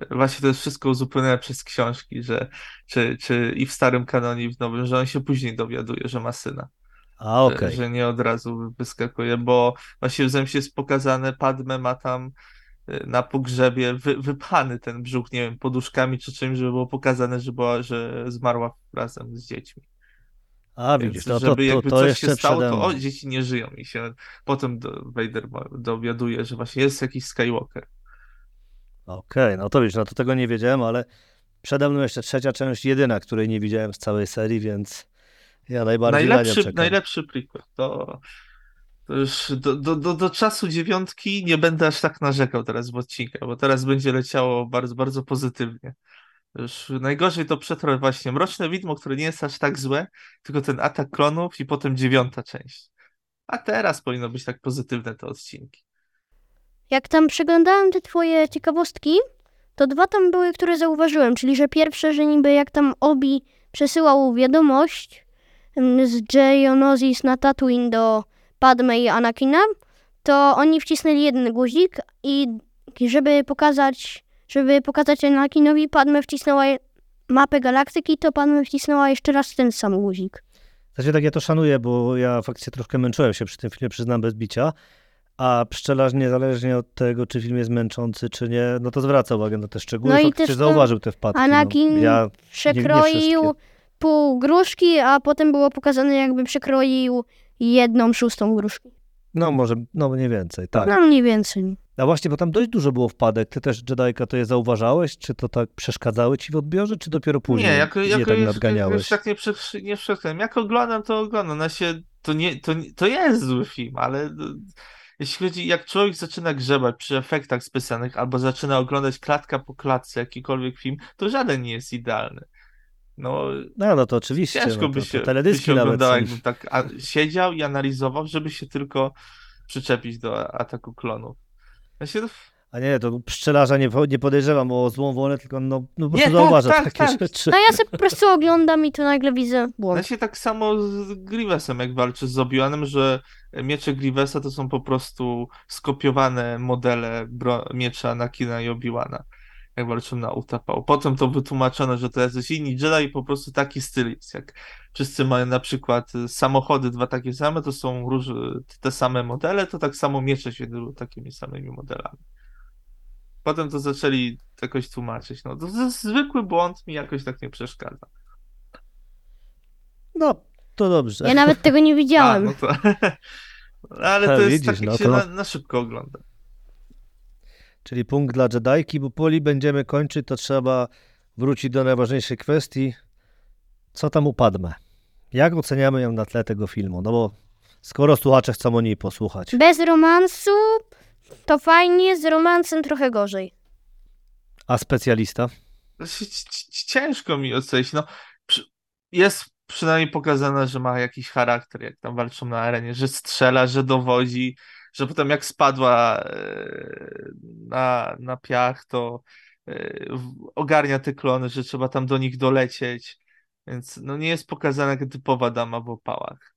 e, właśnie to jest wszystko uzupełnione przez książki, że czy, czy i w starym kanonie, i w nowym, że on się później dowiaduje, że ma syna. A Że- okej. Że nie od razu wyskakuje, bo właśnie w Zemście jest pokazane, Padme ma tam y, na pogrzebie wy, wypchany ten brzuch, nie wiem, poduszkami czy czymś, żeby było pokazane, że, była, że zmarła razem z dziećmi. A Więc widzisz, no to, żeby to, jakby to coś się stało, to o, dzieci nie żyją i się potem do, Vader dowiaduje, że właśnie jest jakiś Skywalker. Okej, no to widzisz, no to tego nie wiedziałem, ale przede mną jeszcze trzecia część, jedyna, której nie widziałem z całej serii, więc ja najbardziej na nią Najlepszy, czekam. najlepszy prequel. To, to już do, do, do, do czasu dziewiątki nie będę aż tak narzekał teraz w odcinkach, bo teraz będzie leciało bardzo, bardzo pozytywnie. Już najgorzej to przetrwa właśnie Mroczne Widmo, które nie jest aż tak złe, tylko ten atak klonów i potem dziewiąta część. A teraz powinno być tak pozytywne te odcinki. Jak tam przeglądałem te twoje ciekawostki, to dwa tam były, które zauważyłem, czyli że pierwsze, że niby jak tam Obi przesyłał wiadomość z Geonosis na Tatooine do Padme i Anakina, to oni wcisnęli jeden guzik i żeby pokazać, żeby pokazać Anakinowi, Padme wcisnęła mapę galaktyki, to Padme wcisnęła jeszcze raz ten sam guzik. Znaczy tak ja to szanuję, bo ja faktycznie troszkę męczyłem się przy tym filmie, przyznam bez bicia, a pszczelarz niezależnie od tego, czy film jest męczący, czy nie, no to zwraca uwagę na te szczegóły, No i faktycznie też zauważył te wpadki. Anakin no. Ja, Przekroił wszystkie. Pół gruszki, a potem było pokazane jakby przekroił jedną szóstą gruszki. no może, no mniej więcej, tak. No mniej więcej. A właśnie, bo tam dość dużo było wpadek, ty też Jedajka to je zauważałeś, czy to tak przeszkadzały ci w odbiorze, czy dopiero później nie, jako, je jako tak już, nadganiałeś? już tak nie, prze, nie przeszkadzam. Jak oglądam, to oglądam. No się, to, nie, to, to jest zły film, ale no, jeśli chodzi, jak człowiek zaczyna grzebać przy efektach specjalnych albo zaczyna oglądać klatka po klatce jakikolwiek film, to żaden nie jest idealny. No, No, no to oczywiście, ciężko no, by to, się, to by się są. jakbym tak a, siedział i analizował, żeby się tylko przyczepić do ataku klonów. Ja się, A nie, to pszczelarza nie, nie podejrzewam o złą wolę, tylko no, no po prostu tak, zauważa tak, takie tak. rzeczy. No ja sobie po prostu oglądam i to nagle widzę błąd. Ja się tak samo z Grievousem, jak walczy z Obi-Wanem, że miecze Grievousa to są po prostu skopiowane modele bro- miecza Anakina i Obi-Wana, jak walczą na Utapau. Potem to wytłumaczono, że to jacyś inni Jedi i po prostu taki styl jest. Jak wszyscy mają na przykład y, samochody dwa takie same, to są róż... te same modele, to tak samo miecze się takimi samymi modelami. Potem to zaczęli jakoś tłumaczyć. No to jest zwykły błąd, mi jakoś tak nie przeszkadza. No, to dobrze. Ja nawet tego nie A, widziałem. no to... <laughs> Ale to jest widzisz, tak, jak no się to- na, na szybko ogląda. Czyli punkt dla Jedajki, bo poli będziemy kończyć, to trzeba wrócić do najważniejszej kwestii. Co tam upadmę? Jak oceniamy ją na tle tego filmu? No bo skoro słuchacze chcą o niej posłuchać. Bez romansu to fajnie, z romansem trochę gorzej. A specjalista? C- Ciężko mi ocenić. No, jest przynajmniej pokazane, że ma jakiś charakter, jak tam walczą na arenie, że strzela, że dowodzi, że potem jak spadła e, na, na piach, to e, ogarnia te klony, że trzeba tam do nich dolecieć. Więc no, nie jest pokazana jak typowa dama w opałach.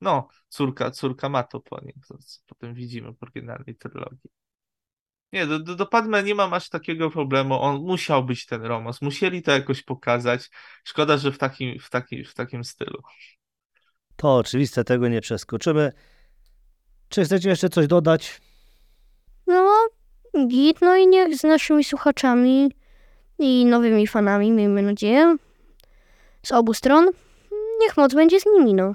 No, córka, córka ma to po nim, to co potem widzimy w oryginalnej trylogii. Nie, do, do, do Padme nie mam aż takiego problemu. On musiał być ten romans. Musieli to jakoś pokazać. Szkoda, że w takim, w takim, w takim stylu. To oczywiste, tego nie przeskoczymy. Czy chcecie jeszcze coś dodać? No, git, no i niech z naszymi słuchaczami i nowymi fanami, miejmy nadzieję, z obu stron, niech moc będzie z nimi, no.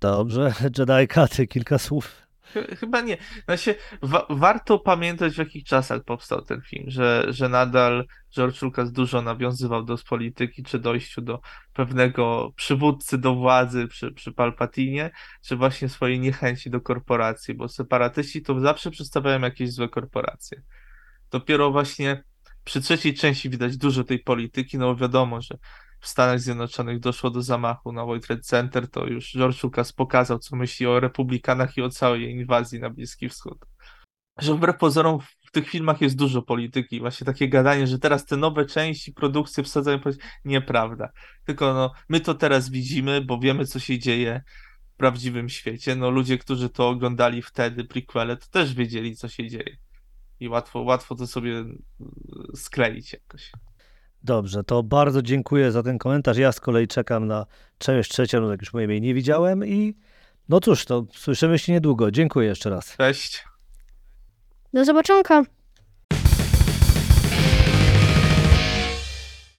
Dobrze, <laughs> Jedajka, ty kilka słów. Ch- Chyba nie. Znaczy, wa warto pamiętać, w jakich czasach powstał ten film, że, że nadal George Lucas dużo nawiązywał do polityki, czy dojściu do pewnego przywódcy do władzy przy, przy Palpatinie, czy właśnie swojej niechęci do korporacji, bo separatyści to zawsze przedstawiają jakieś złe korporacje. Dopiero właśnie przy trzeciej części widać dużo tej polityki, no wiadomo, że w Stanach Zjednoczonych doszło do zamachu na World Trade Center, to już George Lucas pokazał, co myśli o republikanach i o całej inwazji na Bliski Wschód. Że wbrew pozorom w tych filmach jest dużo polityki, właśnie takie gadanie, że teraz te nowe części, produkcje wsadzają, nieprawda. Tylko no, my to teraz widzimy, bo wiemy, co się dzieje w prawdziwym świecie. No ludzie, którzy to oglądali wtedy, prequele, to też wiedzieli, co się dzieje. i łatwo, łatwo to sobie y, skleić jakoś. Dobrze, to bardzo dziękuję za ten komentarz. Ja z kolei czekam na część trzecią, no jak już mojej nie widziałem i no cóż, to słyszymy się niedługo. Dziękuję jeszcze raz. Cześć. Do zobaczonka.